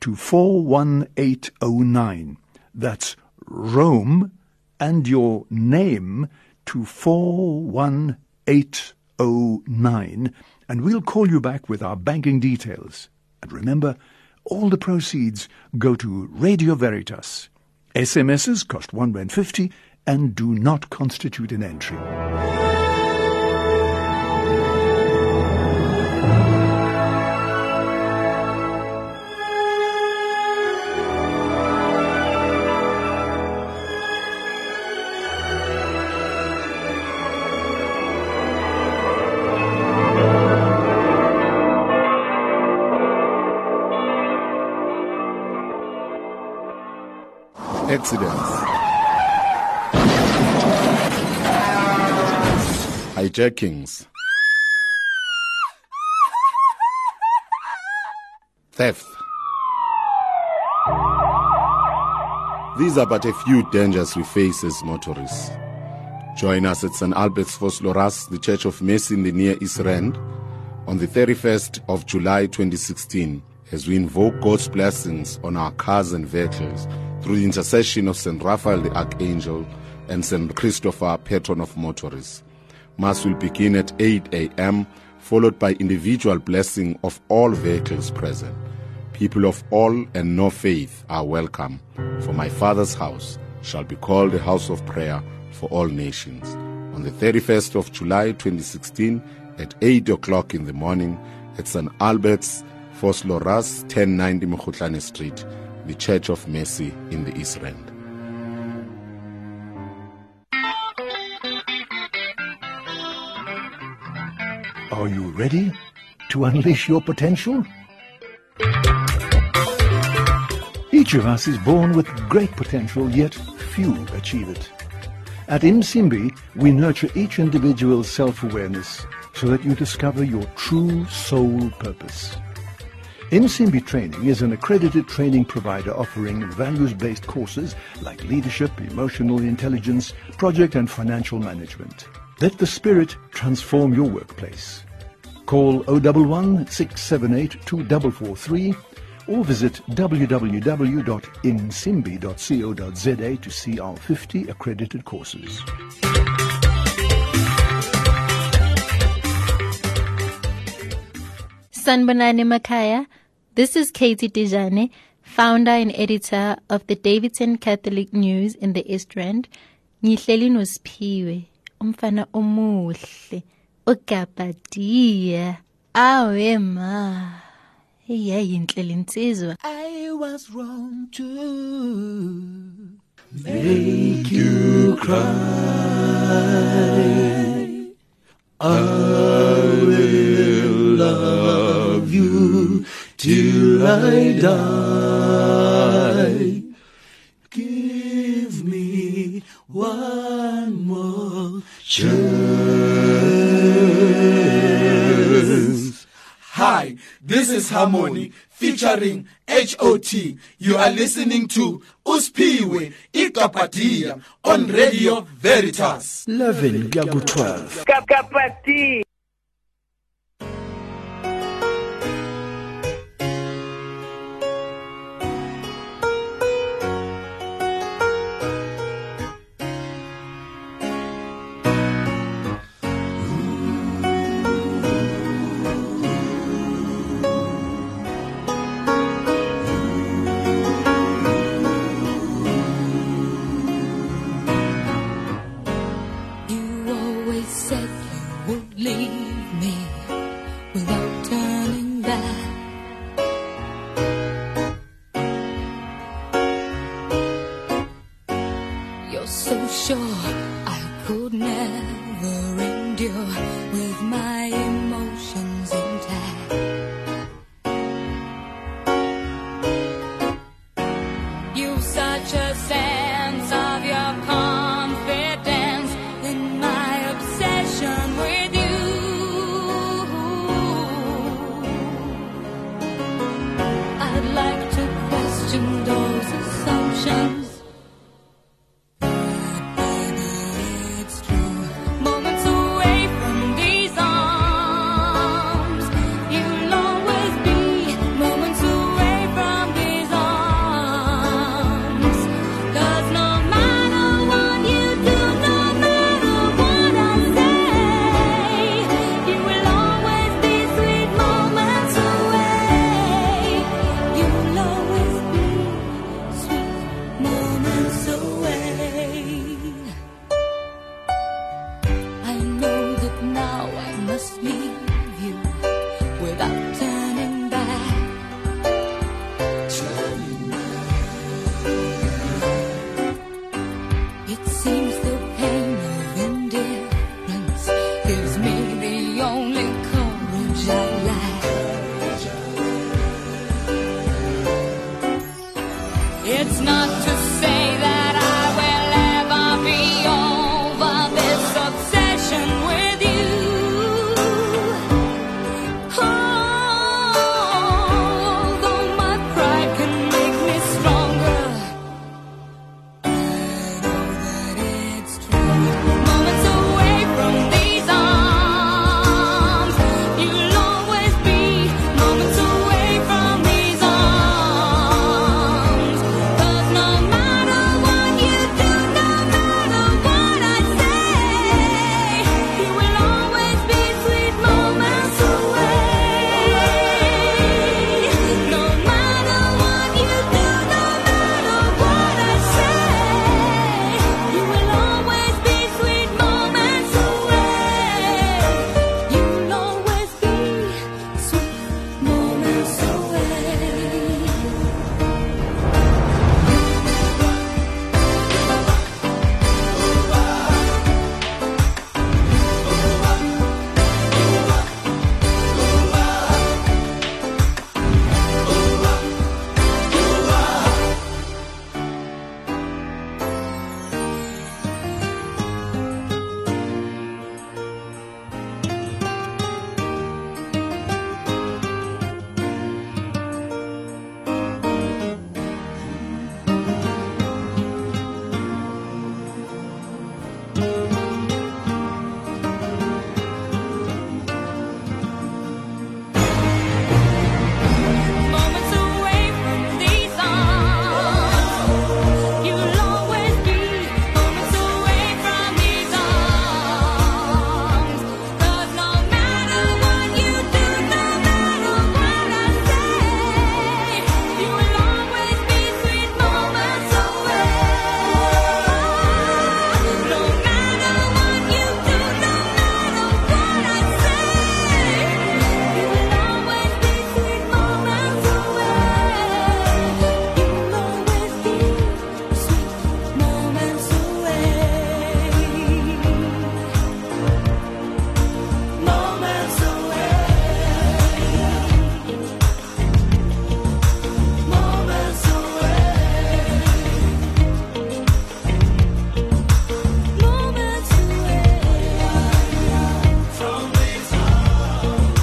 to 41809. That's Rome and your name to 41809 and we'll call you back with our banking details. And remember, all the proceeds go to Radio Veritas. SMSs cost 1 Rand 50 and do not constitute an entry. Accidents. Hijackings. Theft. These are but a few dangers we face as motorists. Join us at St. Albert's Vosloorus, the Church of Mercy in the Near East Rand, on the 31st of July 2016 as we invoke God's blessings on our cars and vehicles through the intercession of St. Raphael the Archangel and St. Christopher, patron of motorists. Mass will begin at 8 a.m., followed by individual blessing of all vehicles present. People of all and no faith are welcome, for my Father's house shall be called a house of prayer for all nations. On the 31st of July 2016, at 8 o'clock in the morning, at St. Albert's, Vosloorus, 1090 Mokhutlane Street, the Church of Mercy in the East Rand. Are you ready to unleash your potential? Each of us is born with great potential, yet few achieve it. At INSIMBI, we nurture each individual's self-awareness so that you discover your true soul purpose. Insimbi Training is an accredited training provider offering values-based courses like leadership, emotional intelligence, project and financial management. Let the spirit transform your workplace. Call 011 678 2443 or visit www.insimbi.co.za to see our 50 accredited courses. Sanbonani Makaya, this is Katie Dejane, founder and editor of the Daveyton Catholic News in the East Rand. Ngihleli noSiphiwe, umfana omuhle, ogabadiya. Awe ma. Iyayinhle linsizwa. I was wrong to make you cry. I will love you till I die. Give me one more chance. Hi, this is Harmony featuring HOT. You are listening to Uspiwe Ikapatia on Radio Veritas. 11 kuya 12 Kapati.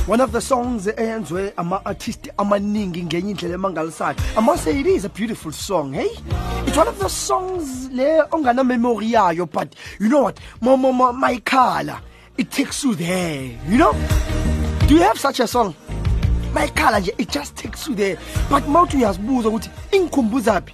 One of the songs eyenziwe ama-artist amaningi ngenye indlela emangalisayo i must say it is a beautiful song hey? It's one of the songs le ongana-memory yayo but you know what? Ma- ma- ma- mayikhala it takes you there you know? Do you have such a song? Mayikhala nje it just takes you there. But mawuthi uyazibuza ukuthi ingikhumbuzaphi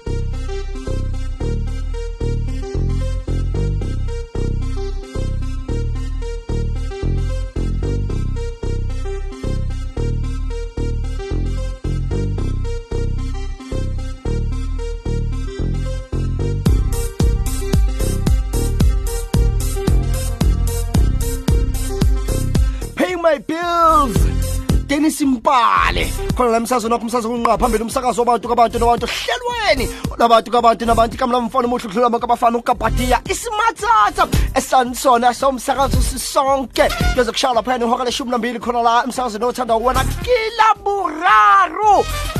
Dennis Mpale khona la emsazweni wakho umsazo okunqa phambili umsakazo wabantu kabantu nabantu hlelweni. Labantu kabantu nabantu ikamla mfana omuhle ukudlula abantu abafana ukabhadiya isimatsatsa esanisona somsakazo sisonke. Beze kushaya phana ihora leshumi nambili khona la emsakazweni othanda wena kila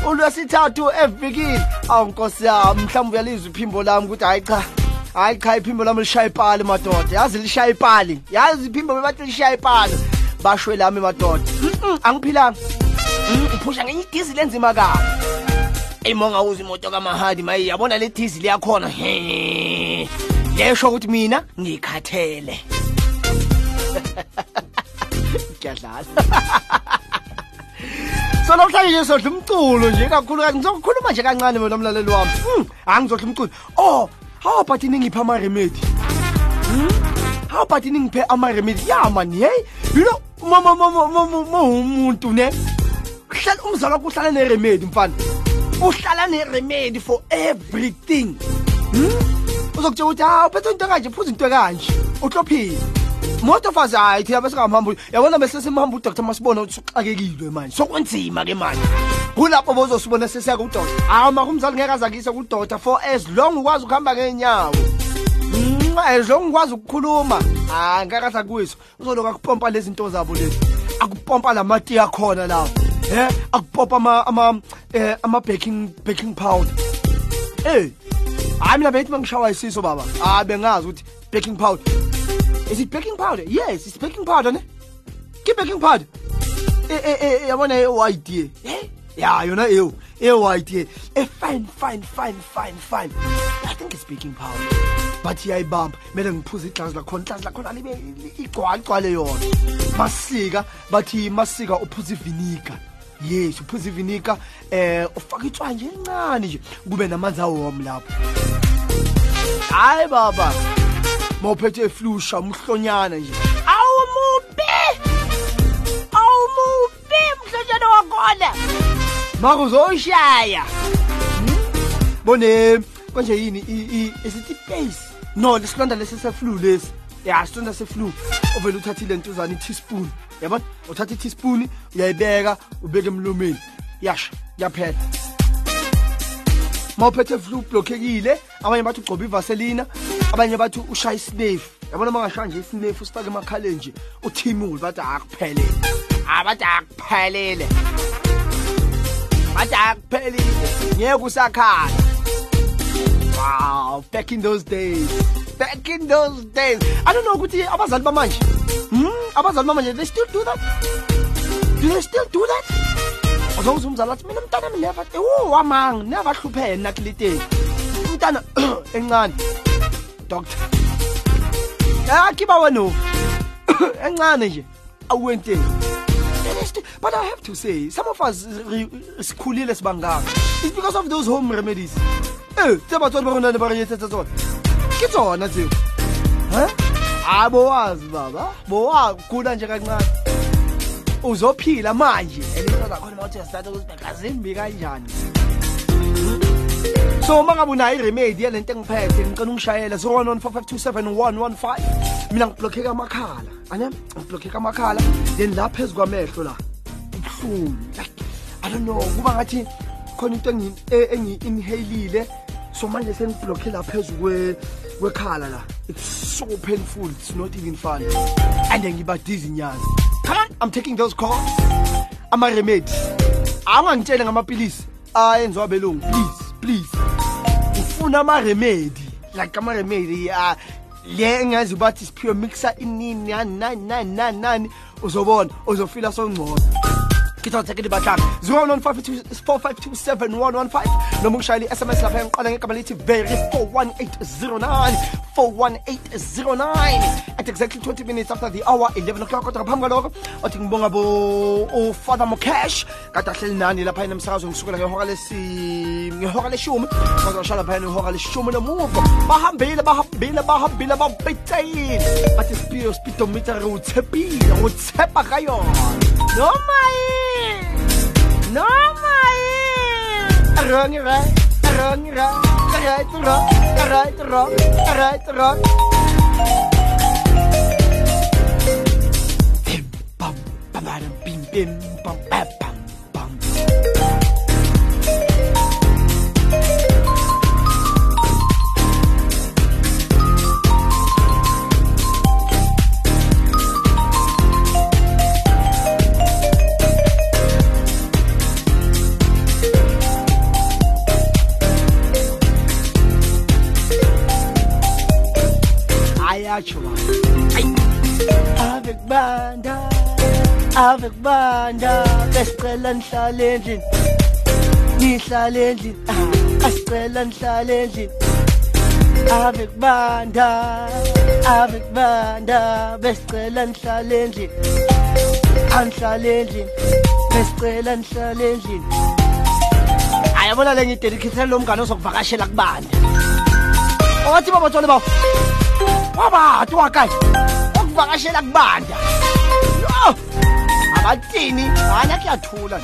ulwesithathu evikini. Awu yami mhlawumbe uyalizwa iphimbo lami ukuthi hayi cha hayi cha iphimbo lami lishaya ipali madoda. Yazi lishaya ipali? Yazi iphimbo bebathi lishaya ipali bashwe lami madoda. Angiphilanga. Uphusha ngenye idizili enzima kabi. Eyi ma ungawuza imoto kamahadi mayi yabona le dizili yakhona? He lesho ukuthi mina ngikhathele. Kuyadlala so namhlanje nje sodla umculo nje kakhulukazi. Ngizokhuluma nje kancane mina mlaleli wami. Mm, angizodla umculo. Oh how about ningiphe ama-remedy? How about ningiphe ama-remedy? Ya mani hey you know uma- uma- uma- uma- uma- uma umuntu ne? Uhlala- umzali wakho uhlala ne-remedy mfana. Uhlala ne-remedy for everything. Hmm? uzokutshela ukuthi hawu phethe into kanje phuza into kanje. Uhlophile. Most of us hayi thina besingahamhambi yabona bese simhamba udr masibona ukuthi uxakekile manje. Sokunzima ke manje. Kulapho bozosibona sesiya kudoda hawu maka umzali ngeke azakise kudoda for as long ukwazi ukuhamba ngeenyawo lo ngikwazi ukukhuluma. Ah, hayi ngakathi akuyiso. Uzoloku akupompa lezi nto zabo lezi. Akupompa la mati akhona lawo um akupompa ama-baking eh, powder. Eyi hayi mina bengithi bangishawa isiso baba. Hayi bengazi ukuthi baking powder. Is it baking powder? Yes it's baking powder ne? Ke baking powder. Eh, eh, yabona e-idea ya yona ewu. E white ye e fine fine fine fine fine. I think it's baking powder but iyayibamba kumele ngiphuze iglass lakhona iglass lakhona libe igcwagcwale yona. Masika bathi masika uphuza ivinika yes uphuza ivinika eh ufaka itswa nje encane nje kube namanzi awom lapho. Hayi baba. Mawuphethe flusha umhlonyana nje. Awumubi awumubi mhlonyana wakhona. Makuzoshaya bone konje yini? Isithi base no lesilonda lesi seflu lesi. Ya silonda seflu. Ovele uthathile ntuzana i-teaspoon. Yabona? Uthatha i-teaspoon uyayibeka ubeke emlomeni. Yasha yaphela. Mawuphethe flu blockekile abanye bathi ugcoba ivaselina abanye bathi ushaya isinefu yabona mangashaya nje isinefu sifake emakhaleni nje uthimule bathi akuphelele abathi akuphelele bathi akuphelile ngeke usakhala wow back in those days back in those days. I don't know ukuthi abazali bamanje hmm abazali bamanje they still do that? Do they still do that? Uzongizwa umzali athi mina mntana mi never oh wamanga never hluphene nakiliteni umntana encane. Doctor. Akiba wena encane nje awuwenteni but i have to say some of us sikhulile sibangaka it's because of those home remedies. Eh tse batswadi ba rona ne ba re etsetsa tsona. Ke tsona tseo. Hayi bowazi baba. Bowagula nje kancane. Uzophila manje. Elinto zakhona mawuthi uyasithatha ukuzibheka zimbi kanjani so uma ngabe unayo iremedi yalento engiphethe ngicela ungishayela 01145271115 mina ngiblokheka amakhala ane ngiblokheka amakhala then la phezu kwamehlo la ubuhlungu like i don't know. Kuba ngathi khona into engi- e- engi-inhalile so manje sengiblokhe la phezu kwe- kwekhala la. It's so painful. It's not even fun. And then ngiba dizzy nyazi come on i'm taking those calls. Ama-remedy awungangitshele ngamapilisi ayenziwa belungu please. Please ufuna ama-remedy. Like ama-remedy uh, le engazi bathi siphiwe mixa inini nani nani nani nani nani uzobona uzofila songcono. Ngithathekile bahlanga 015271115 noma ungishayela i-sms lapha engiqala ngegama lithi very 41809 41809 at exactly 20 minutes after the hour 11 o'clock kodwa ngaphambi kwalokho othi ngibonga bo ufather mocash kade ahleli nani lapha emsakazweni kusukela ngehora lesi ngehora leshumi. Bazosha lapha ngehora leshumi nomuva bahambile bahambile bahambile babhitayile. Bathi spio speedometer uthepile uthepa ka yona noma yini noma yini wrong right wrong right right wrong right wrong right wrong Bim, bam, bam, bam, bim, bim, bam, bam, bam. Ayatsho ba ave kubanda ave kubanda besicela nihlale endlini nihlale endlini Ah, asicela nihlale endlini. Ave kubanda ave kubanda besicela nihlale endlini anihlale endlini besicela nihlale endlini. Ayabona le ngidedikhethe lo mngane ozokuvakashela kubanda owathi babatshole bawo wabathi wakanye okuvakashela kubanda. Yo abathini hana kuyathula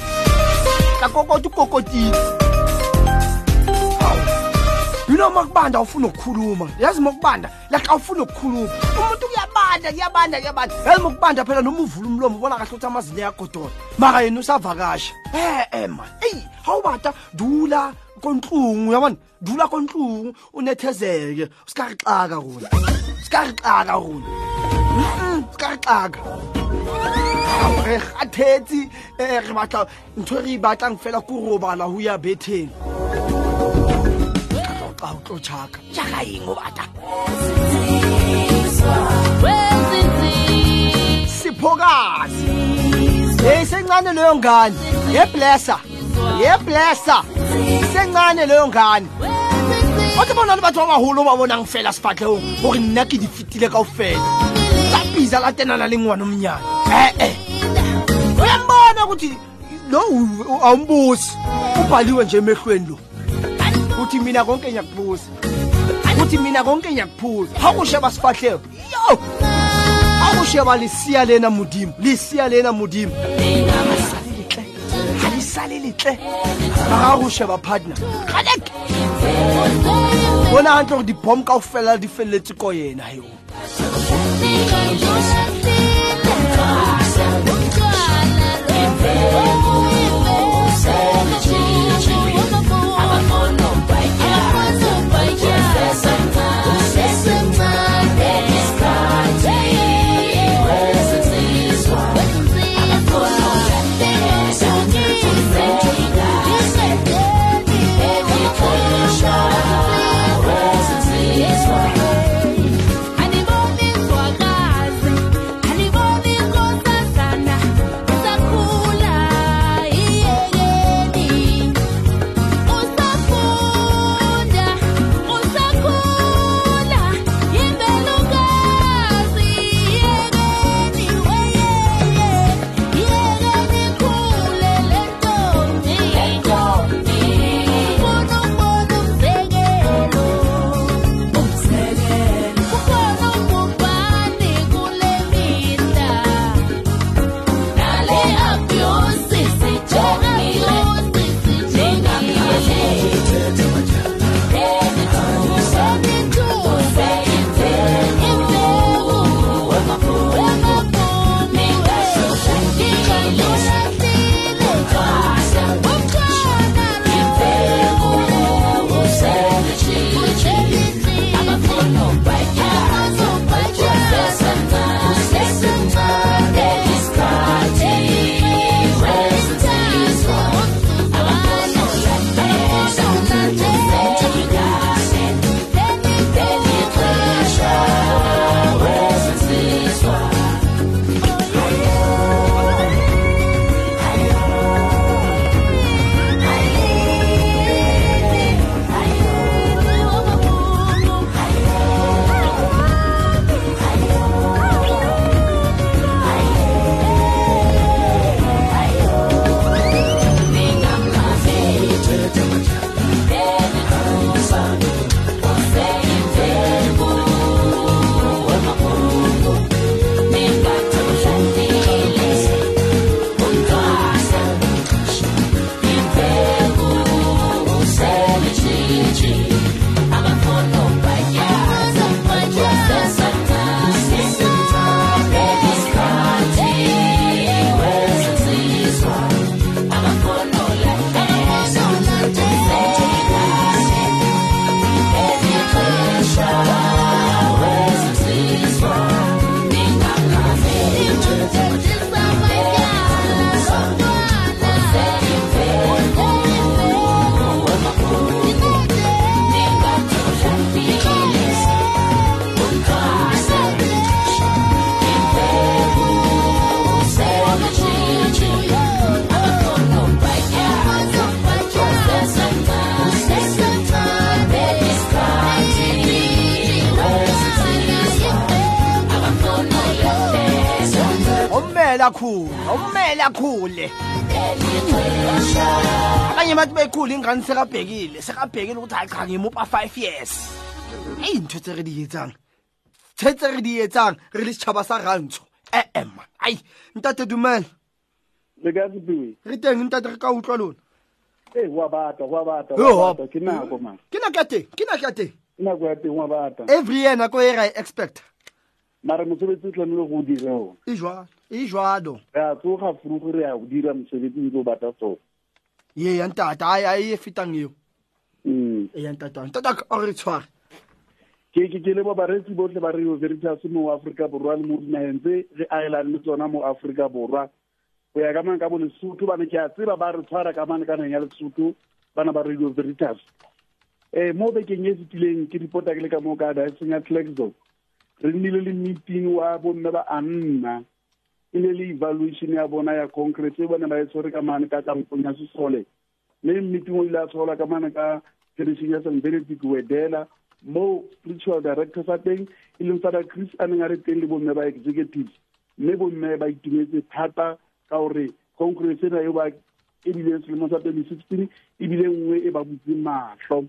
Hawu. you know mak mokubanda awufuni ukukhuluma? Yazi mokubanda like awufuni ukukhuluma. Umuntu kuyabanda kuyabanda kuyabanda. Yazi mokubanda phela noma uvula umlomo ubona kahle ukuthi amazinyo ayagodola maka yena usavakasha. Eh eh man eyi hawubata dula konhlungu yabona dula konhlungu unethezeke. Usikaxaka kona se ka re xaka rona se ka re xaka re eh, kgathetse eh, um re batla ntho e re e batlang fela ko robala ho ya betheng. Ka o tlo tjhaka. Tjhaka eng o bata? Siphokazi eyisencane eh, leyo ngane yeblesa yeblesa isencane leyo ngane batho bona le batho ba baholo ba bonang fela sefatlhegong gore nna ke di fetile kao fela la pisa la tenana le ngwane omnyane ee. Uyambona ukuthi lo u- awumbusi ubhaliwe nje emehlweni lo. Uthi mina konke ngiyakubuza uthi mina konke ngiyakuphuza. Hakusheba sifahleko yo! Hakusheba lisiya lena modimo lisiya lena modimo. Alisale litle alisale litle ga go sheba partner. Galeke bona gantle gore dibom ka go fela di feleletse ko yena yo omele akhule omele akhule abanye bathi bekhule ingane sekabhekile sekabhekile ukuthi hayi cha ngimupa five years. Eyi ntho tse re di etsang the tse re di etsang re le setšhaba sa rantsho. Ee man ai ntate dumela. Re teng ntate re ka utlwa lona. Ee wa batla wa batla ke nako man ke nako ya teng ke nako ya teng. Ke nako ya teng wa bata. Every year nako e ra e expecta mara mosebetsi o tlamehile go o dire ona e jwalo e re a tsoga furugo re ya go dira mosebetsi ntse o bata sone ye ya ntata ai e fetang eo. Mm. e ya ntata ntata a re tshware. Ke ke ke lebo baretsi botlhe ba radio veritas mo aforika borwa le mo dinageng tse re aelane le tsona mo aforika borwa. Go ya ka mane ka bo lesotho bane ke a tseba ba re tshwara ka mane ka nang ya lesotho bana ba radio veritas. Um mo bekeng e setileng ke dipota ke le ka moo ka diaseng ya tlaxo re nnile le meeting wa bomme ba anna. E ne le evaluation ya bona ya concrete e bone ba e tshwere ka mane ka kampong ya sesole. Mme meeting o ile a tshwarwa ka mane ka tradition ya san benedict wedela mo spiritual director sa teng e leng fada chris a neng a re teng le bomme ba executive. Mme bomme ba itumetse thata ka gore congress ena eo ba e selemo sa twenty sixteen ebile nngwe e ba butseng matlho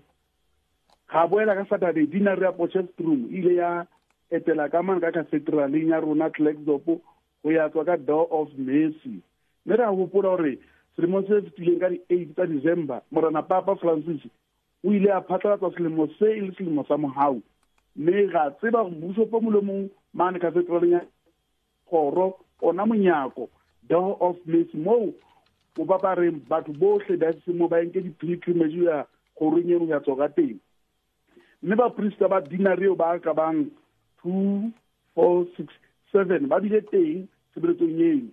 ga boela ka saturday dinare ya pochestroom e ile ya etela ka mane ka cathedraleng ya rona claxop go ya tswa ka door of mercy. Mme re a gopola gore selemo se se fetileng ka di-eight tsa december morana papa francis o ile a phatlalatsa selemo se e le selemo sa mogau mme ga tseba go mmuso po molemong mane cathedraleng ya kgoro ona monyako door of mercy moo o bapareng batho botlhe diocese mo ba enke di-pilgrimage ya kgorong eno ya tswa ka teng. Mme baporista ba dinareo ba ka bang two four six seven. Ba bile teng tshebeletsong eno.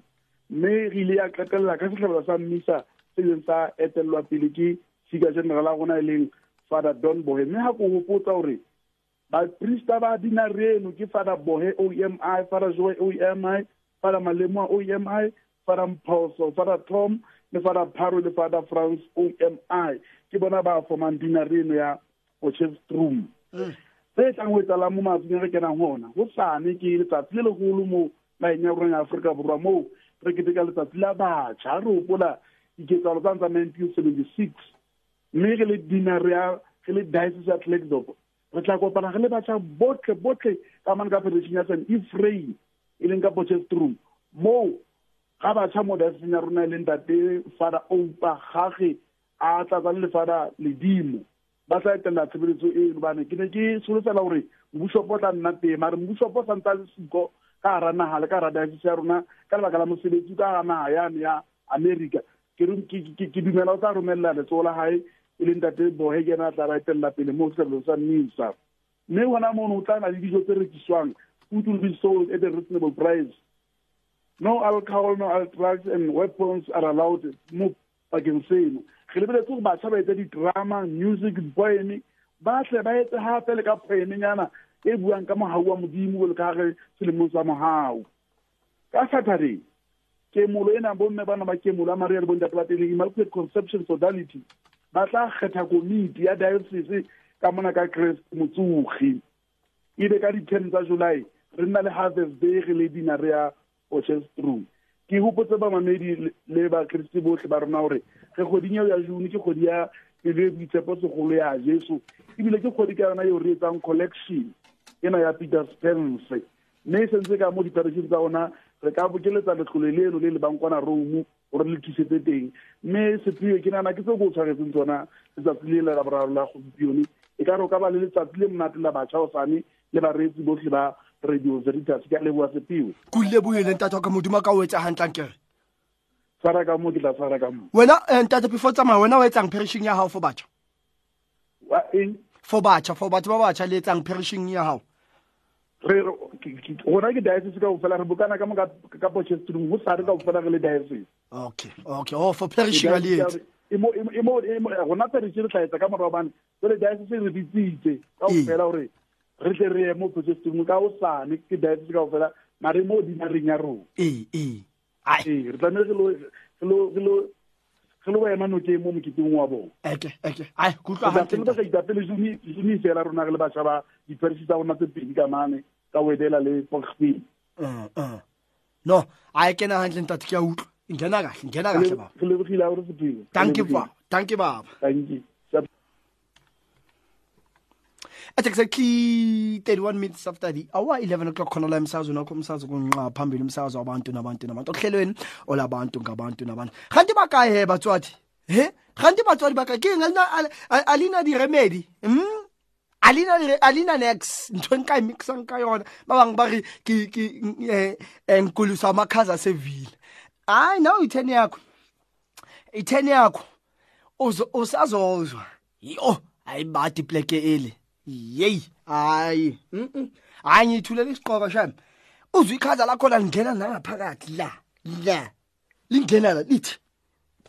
Mme re ile ya qetelela ka setlhabela sa mmisa se leng sa etelelwa pele ke sika general a rona e leng father don bohe. Mme ga ko gopotsa gore baporista ba dinare eno ke father bohe omi father joe omi father malemoa omi father mphoso father tom le father pharo le father france omi ke bona ba formang dinare eno ya potchefstroom eh. Se e tlang go etsalang mo matsatsing re kenang gona go sane ke letsatsi le legolo mo naeng ya rona ya aforika borwa moo re keteka letsatsi la batšha re opola diketsalo tsa ntsa nineteen seventy six mme ge le dinare ya ge le diocese ya tlaxop re tla kopana ge le batšha botlhe botlhe ka mane ka federation ya san efrain e leng ka potchefstroom. Moo ga batšha mo dioceseng ya rona e leng tate fada oupa gage a tlatsang le fada ledimo ba etelela tshebeletso bane ke ne ke gore tla nna teng siko ka le ka diocese ya rona ka lebaka la mosebetsi ka yane ya america. Ke dumela o tla la e leng tate bohe ke ena a tla ba etelela pele mo sa mme gona o tla na le dijo tse food will be sold at a reasonable price. No alcohol no drugs and weapons are allowed mo seno re lebeletse gore bašwa ba etse di-drama music poeme batle ba etse gape le ka poemenyana e buang ka mogau wa modimo le ka selemong sa mogau ka saturday kemolo ena bomme bana ba kemolo a maria le bontate ba teng immaculate conception sodality ba tla kgetha komiti ya diocese ka mona ka crest motsogi. Ebe ka di-ten tsa july re nna le harvest day ge le dina re ya potchefstroom ke hopotse bamamedi le- ba bakristi botlhe ba rona gore ge kgoding eo ya june ke kgodi ya pelo e boitshepo segolo ya jesu. Ebile ke kgodi ka yona eo re etsang collection ena ya peter spence mme e sentse ka mo dipariseng tsa rona re ka bokeletsa letlole leno le le bankwana rome gore le thusetse teng. Mme sephio ke nana ke se ko o tshwaretseng tsona letsatsi le la boraro la gompieno. E ka re o ka ba le letsatsi le monate la batšha osane le bareetsi botlhe ba radio veritas ke a leboa sepiwe ko ile boele ntate ka modimo ka o etsa gantlang kere tshwara ka mo ke tla tshwara ka mo wena eh, ntate before tsamaya wena o etsang perishing ya gago for batšha for batšha for batho ba batšha le etsang perishing ya gago re ke- diocese ka ofela re bokana ka moka ka ka potchefstroom go sa re ka ofela re le diocese. Okay okay oh for perishing a le etse E mo- e mo- e mo- e mo- rona perishe re tla etsa ka morwa bane jale diocese re bitsitse ka Ee. ofela gore re tle re ye mo potchefstroom ka o sane ke diabetes ka ofela mare mo dinareng ya rona. Ee ee. ee re tlamehile ge le boema noke mo moketeng wa bone itapele zomi fela rona re le bašwa ba diperisi tsa rona tse pedi ka mane ka wedela le foxfield ee, ee. no a ke nagantle ntate ke a utlwa. Ngena kahle ngena kahle baba. thank you baba. Thank you baba. Thank you. At exactly 31 minutes after the hour 11 o'clock khona la emsazweni wakho umsakazo kunqa phambili umsakazo wabantu nabantu nabantu ohlelweni olabantu ngabantu nabantu. Kanti bakaye he batswadi? He? Kanti batswadi bakaye ke ngalina alina di remedy hm alina le- alina nex ntho e nka e mixang ka yona. Ba bangwe ba re ke ke eh, eh, nkolosa amakhaza asevile. Hayi naw i-ten yakho. I-ten yakho uzo- usazozwa. Yo hayi badi ipleke eli. Yeyi hayi mm-mm. hayi ngiyithulela isiqoka shami. Uzwe ikhaza lakhona lingena nangaphakathi la la lingena la lithi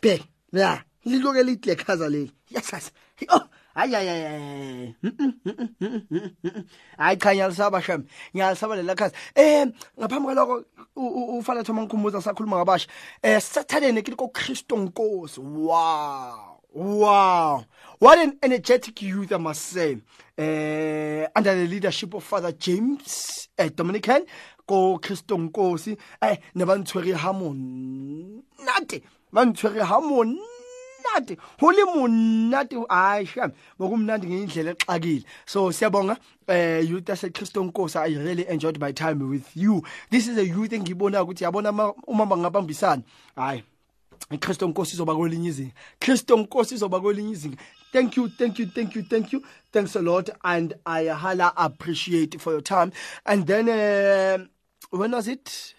bhek la liloke lithi lekhaza leli yasasa oh hayi hayi hayi, hayi Mm-mm, mm-mm, mm-mm, mm-mm, mm-mm. hayi cha ngiyalisaba shami ngiyalisaba lela khaza. Um ngaphambi kwaloko u- u- ufana thoma ngikhumbuza sakhuluma ngabasha. Um sathaneni kili kokristo nkosi. Wow. Wow. What an energetic youth, I must say. Uh, under the leadership of Father James uh, Dominican, ko Christo Nkosi, eh, ne ba ntshwere ha monate. Ba ntshwere ha monate. Ho le monate ai sham. Ngokumnandi ngendlela exakile. So siyabonga eh youth ase Christo Nkosi I really enjoyed my time with you. This is a youth engibona ukuthi yabona ma- uma bangabambisana. Hayi. iKristo Nkosi izoba kwelinye izinga. Kristo Nkosi izoba kwelinye izinga. Thank you thank you thank you thank you. Thanks a lot and i hala appreciate for your time. And then uh, when was it?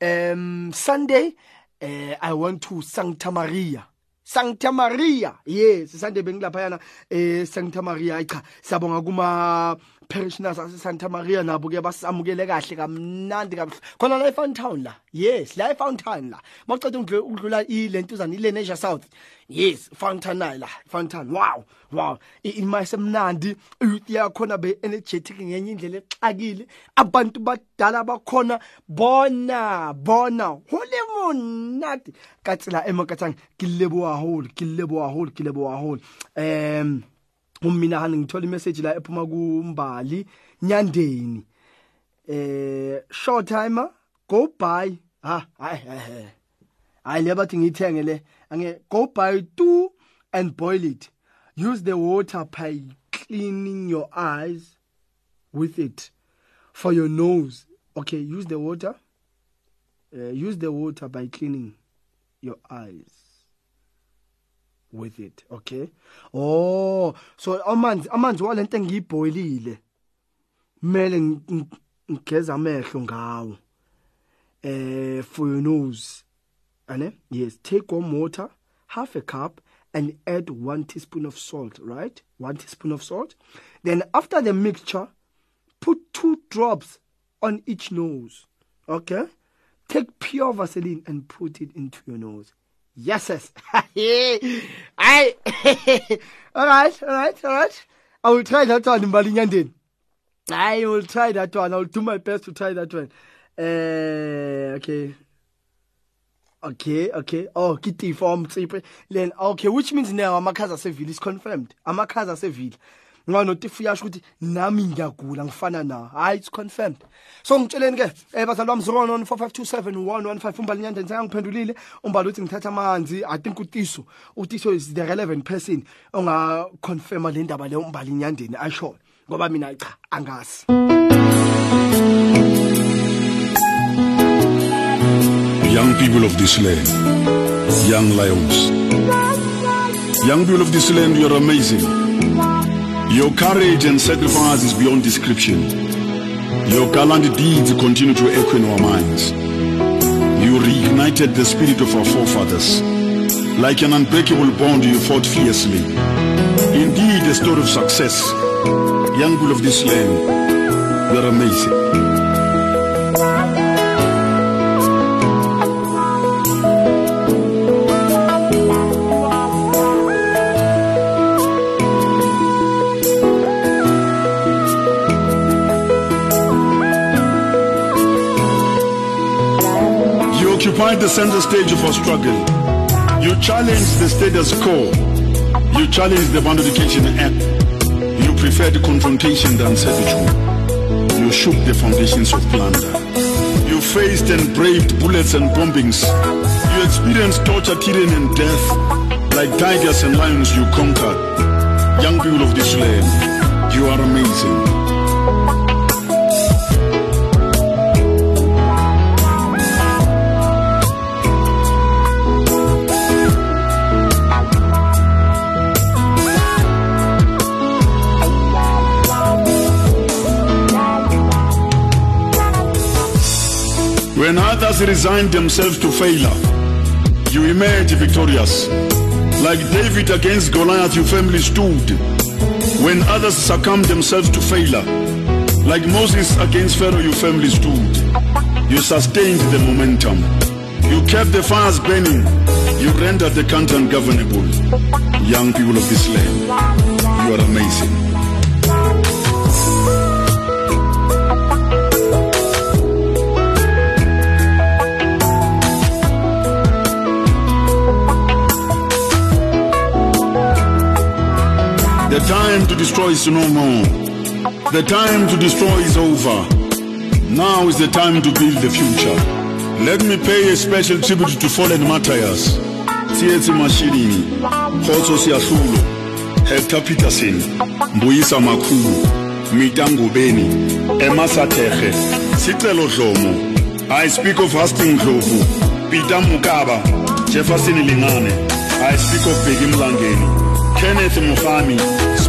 Um sunday uh, i went to Santa Maria. Santa Maria. Yes Sunday bengilapha yana eh Santa Maria. Cha siyabonga kuma parishioners ase Santa Maria nabo ke basamukele kahle kamnandi kahle khona la eFountain Town la. Yes la eFountain la. Mawuceda ungidlula ukudlula ilentuzana ile Leisure South. Yes Fountain la Fountain wow wow. Imasemnandi youth yakhona be energetic ngenye indlela exakile. Abantu badala bakhona bona bona. Hole monate. Ka tsela e makatsang ke leboa haholo ke leboa haholo ke leboa haholo um ummina hane ngithola imessage la ephuma kumbali nyandeni. Eh short timer go buy ha hayi hayi le bathi le ange go buy two and boil it. Use the water by cleaning your eyes with it for your nose. Okay use the water. Uh, use the water by cleaning your eyes with it okay? Oh so amanzi amanzi walento engiyibhoyilile. Kumele ng- ng- ngigeza amehlo ngawo. Eh for your nose ane? Yes take warm water half a cup and add 1 teaspoon of salt right? 1 teaspoon of salt. Then after the mixture put two drops on each nose okay? Take pure vaseline and put it into your nose yes yes I all right all right all right i will try that one mbali nyandeni I will try that one. I will do my best to try that one. Uh, okay. Okay, okay. Oh, kitty form. Then okay, which means now amakhaza seville is confirmed. Amakhaza seville. Ngano tifu yasho ukuthi nami ngiyagula ngifana na? Hayi it's confirmed. So ngitsheleni ke eh bazalwa wami 014527115 umbali nyandeni sengangiphendulile umbali uthi ngithatha amanzi i think utiso utiso is the relevant person onga confirma le ndaba le umbali nyandeni ayisho ngoba mina cha angazi. Young people of this land, young lions. Young people of this land, you're amazing. Your courage and sacrifice is beyond description. Your gallant deeds continue to echo in our minds. You reignited the spirit of our forefathers. Like an unbreakable bond, you fought fiercely. Indeed, a story of success. Young people of this land, you're amazing. Occupied the center stage of our struggle. You challenge the status quo. You challenge the Bantu Education Act. You preferred confrontation than servitude. You shook the foundations of plunder. You faced and braved bullets and bombings. You experienced torture, tyranny, and death. Like tigers and lions, you conquered. Young people of this land, you are amazing. Others resigned themselves to failure, you emerged victorious. Like David against Goliath, your family stood. When others succumbed themselves to failure, like Moses against Pharaoh, your family stood. You sustained the momentum. You kept the fires burning. You rendered the country ungovernable. Young people of this land, you are amazing. The time to destroy is no more. The time to destroy is over. Now is the time to build the future. Let me pay a special tribute to fallen martyrs. Tsietsi Mashinini, Khotso Seatlholo, Hector Pieterson, Mbuyisa Makhubo, Mitango Beni, Emma Sateche, Sicelo Dlomo. I speak of Hastings Ndlovu, Peter Mokaba, Jefferson Lingane. I speak of Bheki Mlangeni, Kenneth Mukhami,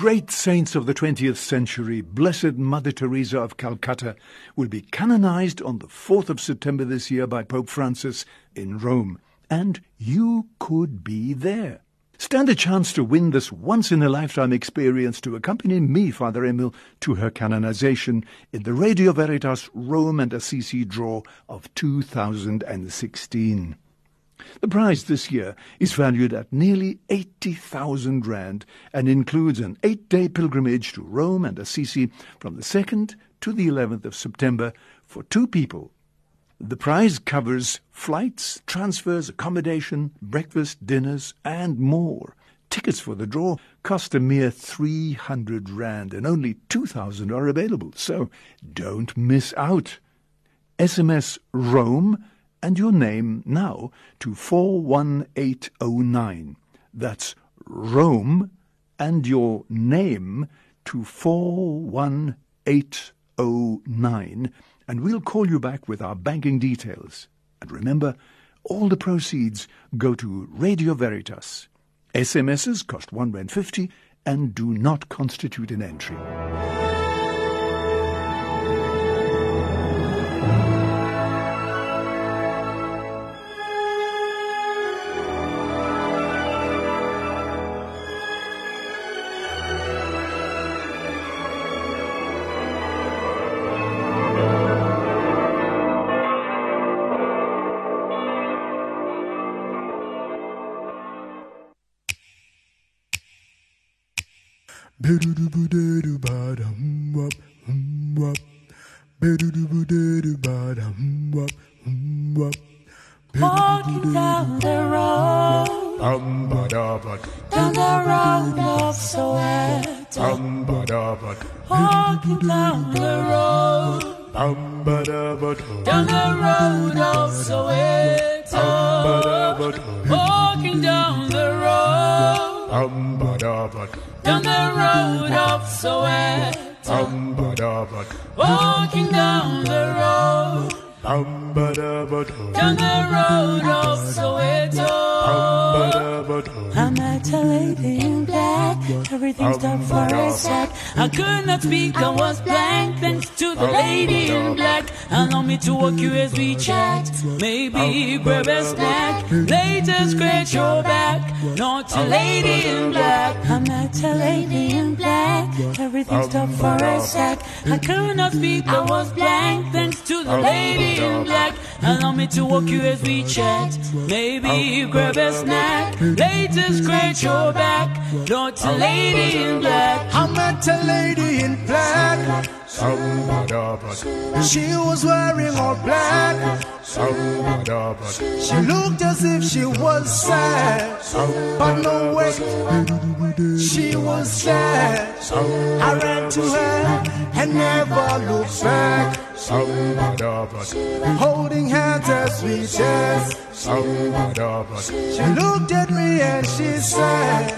great saints of the 20th century, Blessed Mother Teresa of Calcutta, will be canonized on the 4th of September this year by Pope Francis in Rome. And you could be there. Stand a chance to win this once in a lifetime experience to accompany me, Father Emil, to her canonization in the Radio Veritas Rome and Assisi draw of 2016. The prize this year is valued at nearly 80,000 rand and includes an eight-day pilgrimage to Rome and Assisi from the 2nd to the 11th of September for two people. The prize covers flights, transfers, accommodation, breakfast, dinners, and more. Tickets for the draw cost a mere 300 rand and only 2,000 are available, so don't miss out. SMS Rome and your name now to 41809. That's Rome and your name to 41809 and we'll call you back with our banking details. And remember, all the proceeds go to Radio Veritas. SMSs cost 1 rand 50 and do not constitute an entry. Down the road of Soweto. I met a lady in black Everything stopped for a sec. I could not speak, I was blank. Thanks to the lady in black. Allow me to walk you as we chat. Maybe grab a snack. Later, scratch your back. Not a lady in black. I met a lady in black. Everything stopped for a sec. I could not speak, I was blank. Thanks to the lady in black. Allow me to walk you as we chat. Maybe grab a snack. Later, scratch your back. Not a lady in black. I met a lady in black. She was wearing all black. She looked as if she was sad. But no way, she was sad. I ran to her and never looked back. Holding hands as we danced. She looked at me and she said,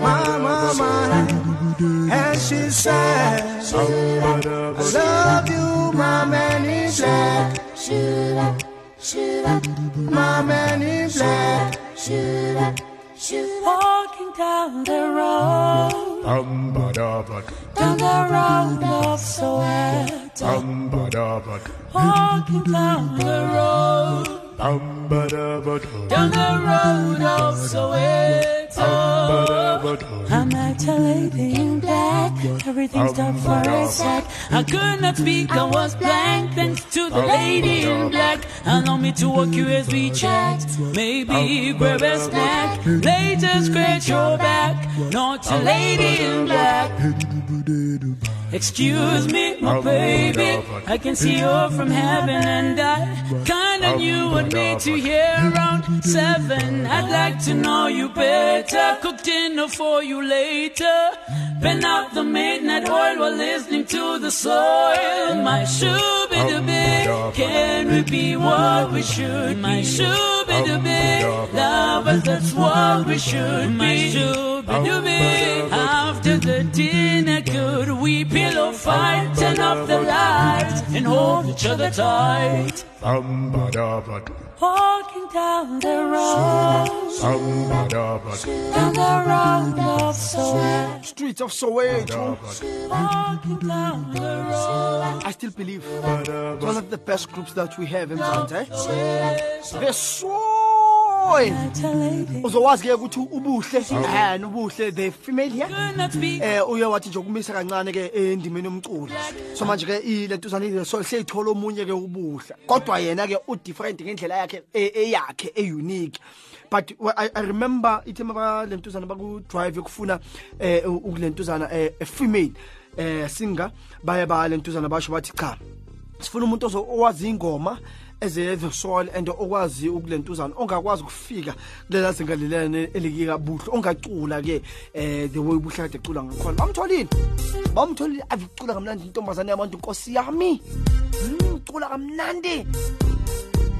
My, my, my. And she said, I love you, my man in black. My man in black. Down the road, down the road of Soweto. Walking down the road, down the road of Soweto. I met a lady in black. Everything stopped for a sec. I could not speak, I was blank. Thanks to the lady in black. Allow me to walk you as we chat. Maybe grab a snack. Later, scratch your back. Not a lady in black. Excuse me, my baby. I can see you're from heaven, and I kinda knew what made you here around seven. I'd like to know you better. Cook dinner for you later. Been out the midnight oil while listening to the soil. My shoe be the bit. Can we be what we should? My shoe be the bit. Lovers, that's what we should. My shoe be the bit. After the dinner, could we pillow fight? Turn off the lights and hold each other tight. Walking down the road, down the road of Soweto. Streets of Soweto. Walking down the road. I still believe it's one of the best groups that we have in Mzansi. Eh? They're soil. Met a lady. uzowazi ke ukuthi ubuhle and ubuhle the female here eh uye wathi nje ukumisa kancane ke endimeni yomculo. So manje ke ilentuzana ile so seyithola omunye ke ubuhle. Kodwa yena ke u different ngendlela yakhe e- eyakhe e unique. But I, I remember ithi maba lentuzana baku drive ukufuna eh ukulentuzana eh a female eh singer baye ba lentuzana basho bathi cha sifuna umuntu owazi ingoma the soul and okwazi ukulentuzana ongakwazi ukufika kulela zinga lelene elikika buhle ongacula ke eh the way buhle kade ecula ngakhona. Bamtholile. Bamtholile avicula kamnandi intombazane yabantu inkosi yami. Ucula kamnandi.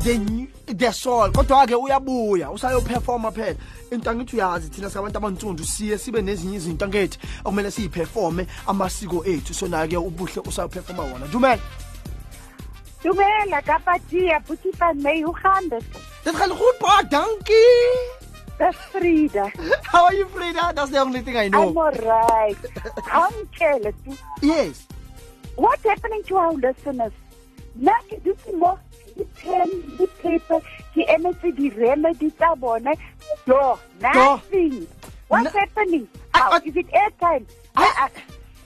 The the soul kodwa ke uyabuya usayoperforma phela. Into angithi uyazi thina sabantu abantsundu siye sibe nezinye izinto angethi okumele siyiperforme amasiko ethu. So na ke ubuhle usayoperforma wona. Dumela Dumela kapa tia Boetie van my, hoe gaan dit? Dit gaan goed, pa. Dankie. Dis Frida. How are you, Frida? That's the only thing I know. I'm alright. I'm careless. Yes. What's happening to our listeners? Nak do die mo die pen, die paper, die energy, die remedy tsa bona. Do, nothing. What's happening? I- is it airtime? I- Uh,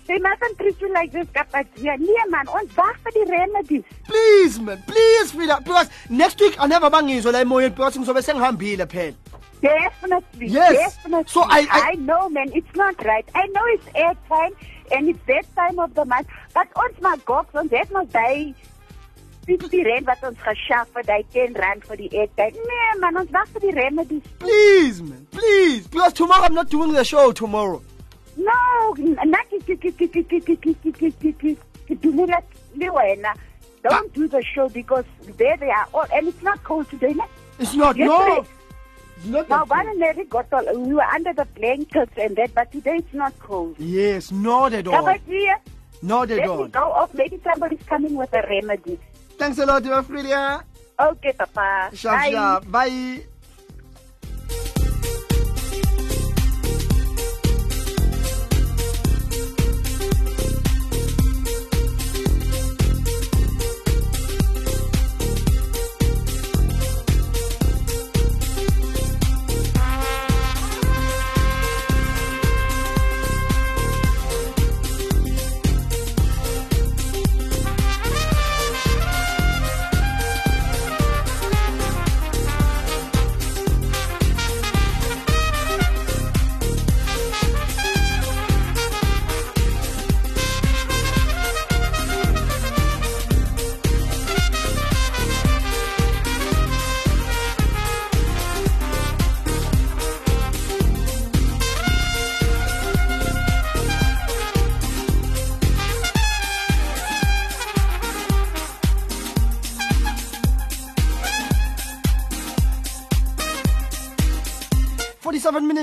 They mustn't treat you like this, Kapatia. Nee man, ons wag vir die remedies. Please, man. Please, Frida. Because next week I'll never bangizwe la emoyeni because ngizobe sengihambile phela. Definitely. Yes. Definitely. So I- I- know, man, it's not right. I know it's airtime and it's that time of the month, but ons maak goks, ons het nog daai 50 rand wat ons geskaf het, daai 10 rand vir die airtime. Nee, man, ons wag vir die remedies. Please, man. Please. Because tomorrow I'm not doing the show tomorrow no nna ke dumile le wena don't do the show because there they are all and it's not cold today ne? it's not Yesterday, no it's not now, one and Larry got all, we were under the blankets and that, but today it's not cold. Yes, not at all. But not at all. let all. Me go off. Maybe somebody's coming with a remedy. Thanks a lot, Ophelia. Okay, Papa. Sharp, Bye. Sharp. Bye.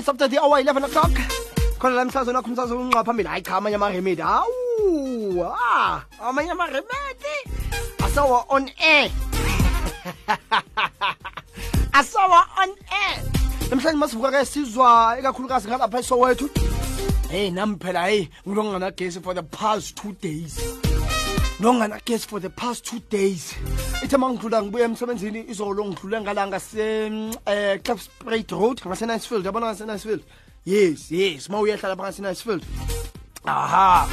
Minutes after the hour 11 o'clock. Khona la mhlazo nakho umsazo unqa phambili. Hayi cha amanye amaremedi hawu ah amanye amaremedi asawa on air. Asawa on air. Namhlanje masivuka-ke sizwa ikakhulukazi ngalapha esowethu. Hey nami phela hey ngilonganagesi for the past two days nonganagesi for the past two days. Ithe ma ngidlula ngibuye emsebenzini izolo ngidlule ngala ngase um Klipspruit road ngase-nicefield yabona ngase-nicefield yes yes ma uyehla lapha ngase-nicefield aha!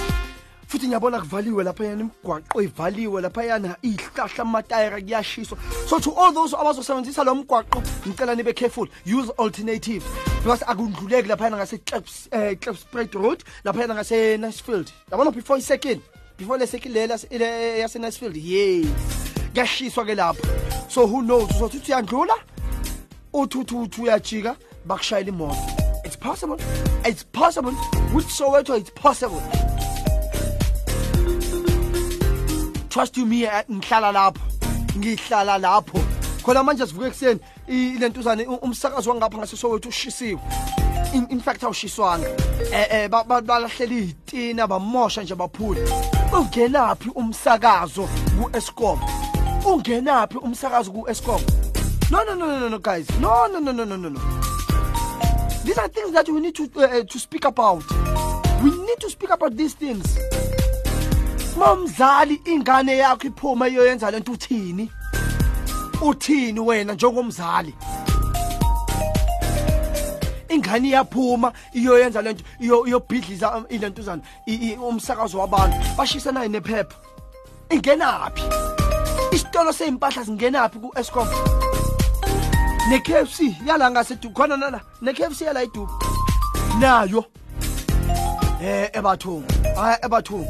Futhi ngiyabona kuvaliwe laphayana imigwaqo ivaliwe laphayana ihlahla amatayera kuyashiswa. So to all those abazosebenzisa lo mgwaqo ngicela nibe careful. Use alternative. Because akundluleki laphayana ngase-Klipspruit road laphayana ngase-nicefield yabona before isecond before le second le las- le- yase-nicefield yes. Kuyashiswa ke lapho. So who knows? Uzothi uthi uyandlula? Uthi uthi uthi uyajika bakushayela imoto. It's possible. It's possible. With soweto it's possible. Trust you me eh, ngihlala lapho. Ngihlala lapho. Khona manje sivuke ekuseni. I- lentuzane u- umsakazo wangapha ngasesowethu ushisiwe. In, in fact awushiswanga. Eh eh ba- ba- balahlela izitina bamosha nje baphula ungenaphi umsakazo ku-escom ungenaphi umsakazo ku-escom no no no no no no guys. No no no no no no no. These are things that we need to uh, to speak about. We need to speak about these things. Mamzali ingane yakho iphuma iyoyenza lento uthini? Uthini wena njengomzali? Ingane iyaphuma iyoyenza lento iyo- iyobhidliza um, ilentuzana i- i- umsakazo wabantu. Bashisa nayo nephepha. Ingenaphi? Isitolo sey'mpahla zingenaphi ku-escom ne-kfc yala ngasedubu khona nala ne-kfc yala idubu nayo. Eh ebathong hayi ebathong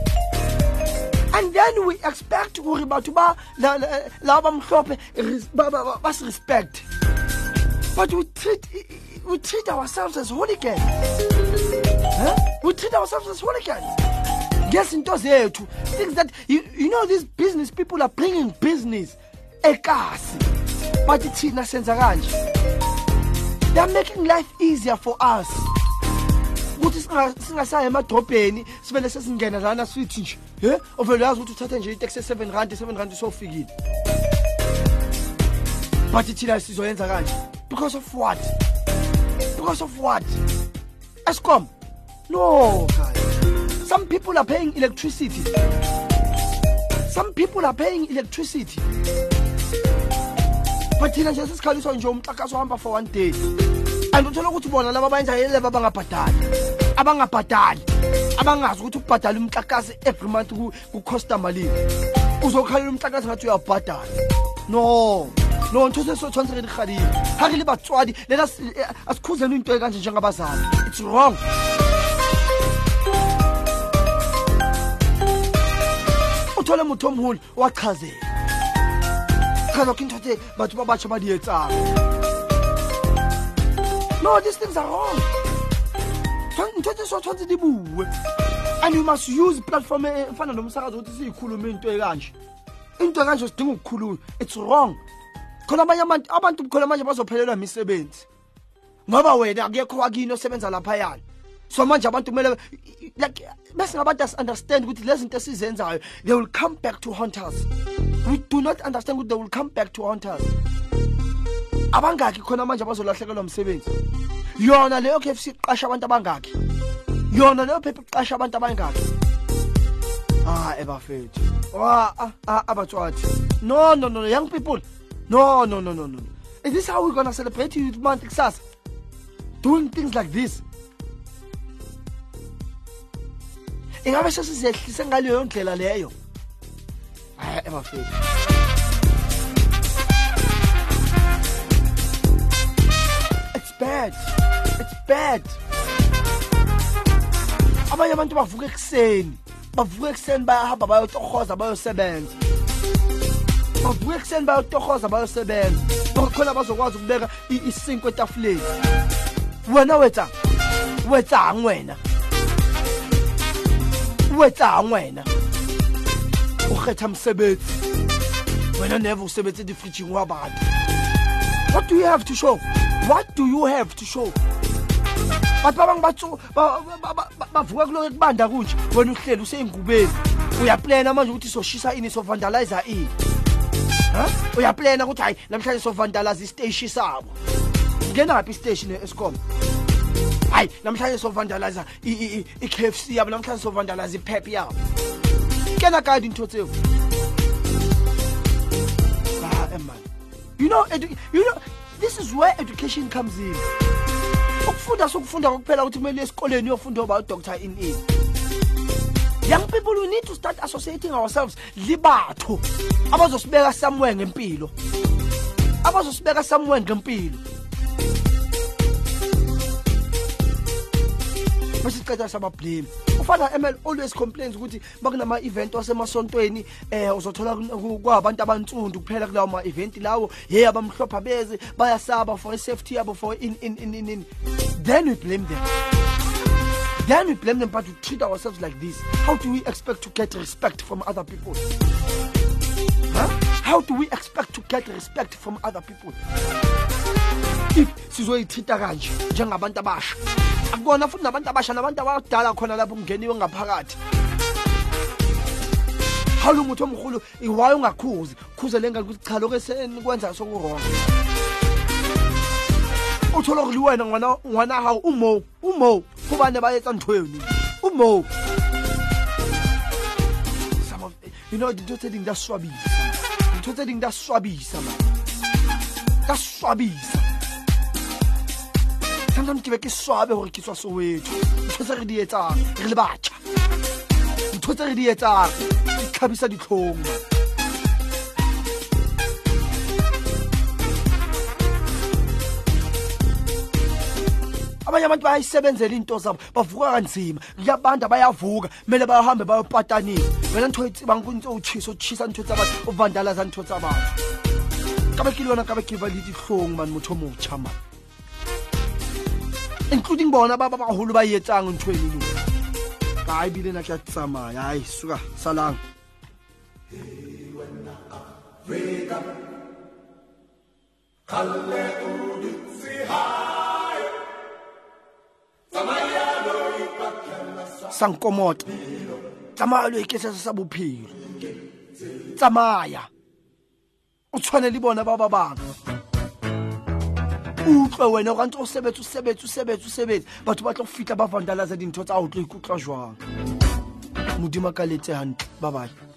and then we expect gore batho ba la- la- la bamhlophe res- ba- ba- ba- basi-respect. But we treat, we treat ourselves as hooligans. Huh? we treat ourselves as hooligans. Ngezinto zethu. Things that you, you know these business people are bringing business ekasi. But thina senza kanje? They are making life easier for us. Ukuthi singa- singasayi emadrobheni sivele sesingena lana sithi nje ye ovele uyazi ukuthi uthathe nje iteksi e-seven rand i-seven rand isofikile. But thina sizoyenza kanje? Because of what? Because of what? Escom no guys. Some people are paying electricity. Some people are paying electricity. But thina nje sesikhaliswa nje umxakaso ohamba for one day. And uthola ukuthi bona laba abayenzayo laba abangabhadali? Abangabhadali. Abangazi ukuthi ukubhadala umxakasi every month ku- kucosta malini uzokhalela umxakasi ngathi uyabhadala. No. No ntho se so tshwanetse re di gadile ga re le batswadi let us eh, asikhuzeni into e kanje njengabazali. It's wrong. Uthole motho o moholo wachazela. Chaza ke ntho tse batho ba batšha ba di etsang no these things are wrong. Tshwan- ntho tse so tshwanetse di bue and you must use platform e- efana nomsakazo ukuthi siyikhulume into ekanje. Into ekanje sidinga ukukhuluma. It's wrong. Khona abanye abantu abantu khona manje bazophelelwa imisebenzi ngoba wena akekho wakini osebenza laphayana so manje abantu kumele like bese ngabantu understand ukuthi lezi zinto esizenzayo they will come back to haunt us. We do not understand ukuthi they will come back to haunt us. Abangaki khona manje abazolahlekelwa umsebenzi. Yona leyo KFC iqasha abantu abangaki. Yona leyo phepha iqasha abantu abangaki. Ah ebafethu. Wa ah, ah, abatswati no no no young people. No no no no no is this how we're gonna celebrate youth month kusasa doing things like this. Ingabe sesizehlise ngaleyo ndlela leyo? Hayi ebafethu it's bad. It's bad. Abanye abantu bavuka ekuseni. Bavuka ekuseni bayahamba bayotohoza bayosebenza bavuka ekuseni bayotohoza bayosebenza. Khona bazokwazi ukubeka i- isinkwa etafuleni. Wena wetsang wetsang wena. Wetsang wena. O kgetha mosebetsi wena never o sebetse difridging wa batho what do you have to show? What do you have to show? Bathi babang batsu ba- ba- ba- ba- bavuka kuloke kubanda kunje wena uhleli useyingubeni. Uyaplana manje ukuthi soshisa ini sovandaliza ini uyaplana ukuthi hayi namhlanje sovandaliza isiteshi sabo. Ngena ngaphi isiteshi ne-escom hayi namhlanje sovandaliza i- i- i- i-kfc yabo namhlanje sovandaliza ipep yabo. Kena kade into tseo ah eh, man. You know edu- you know this is where education comes in. Ukufunda sokufunda kokuphela ukuthi kumele esikoleni uyofunda about dr in in young people we need to start associating ourselves libatho. Abazosibeka somewhere ngempilo. Abazosibeka somewhere ngempilo. Besiceda sabablame ufana ml always complains ukuthi bakunama-event wasemasontweni um uzothola kun- ku- kwabantu abansundu kuphela kulawo ma-event lawo. Ye abamhlopha beze bayasaba for i-safety yabo for in, in, in, in, in. then we blame them then we blame them but we treat ourselves like this. How do we expect to get respect from other people? Huh? how do we expect to get respect from other people? If sizoyithita kanje njengabantu abasha. Akubona futhi nabantu abasha nabantu abadala khona lapho kungeniwe ngaphakathi. Hawula umuthi omkhulu iwaye ungakhuzi. Khuzele ngani ukuthi cha lokho esenikwenza sokuronga uthola ukuthi wena ngwana ngwana hawu umo umo kubane bayetsa nthweni umo some of you know dintho tse ding di a swabisa dintho tse ding di a swabisa man di a swabisa. Sometimes ke be ke swabe gore ke tswa soweto. Ntho tse re di etsang re le batjha. Ntho tse re di etsang di tlhabisa ditlhong abanye abantu bayayisebenzela iy'nto zabo bavuka kanzima. Kuyabanda bayavuka kumele bayohambe bayopatanile wena nithoitsibangkuntsouchisa utshisa nithotsa abantu ovandalaza nithotsa abantu. Kabekile yona kabekeva le ditlhong mane motho motšha mane including bona ba bagolo ba etsang ntho eneno ka ebile na ke a tsamaya ai suka salang Africa, Kalle Odin. Sankomota tsamaya lo ikesesa sa bophelo. Tsamaya. O tshwane le bona ba ba bang. Utlwe wena o rantse o sebetse o sebetse o sebetse o sebetse. Batho ba tlo go fitlha ba vandalaza dintho tsa o tlo ikutlwa jwang? Modimo ka letse gantle ba bae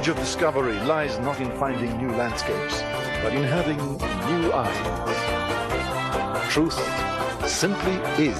Voyage of discovery lies not in finding new landscapes, but in having new eyes. Truth simply is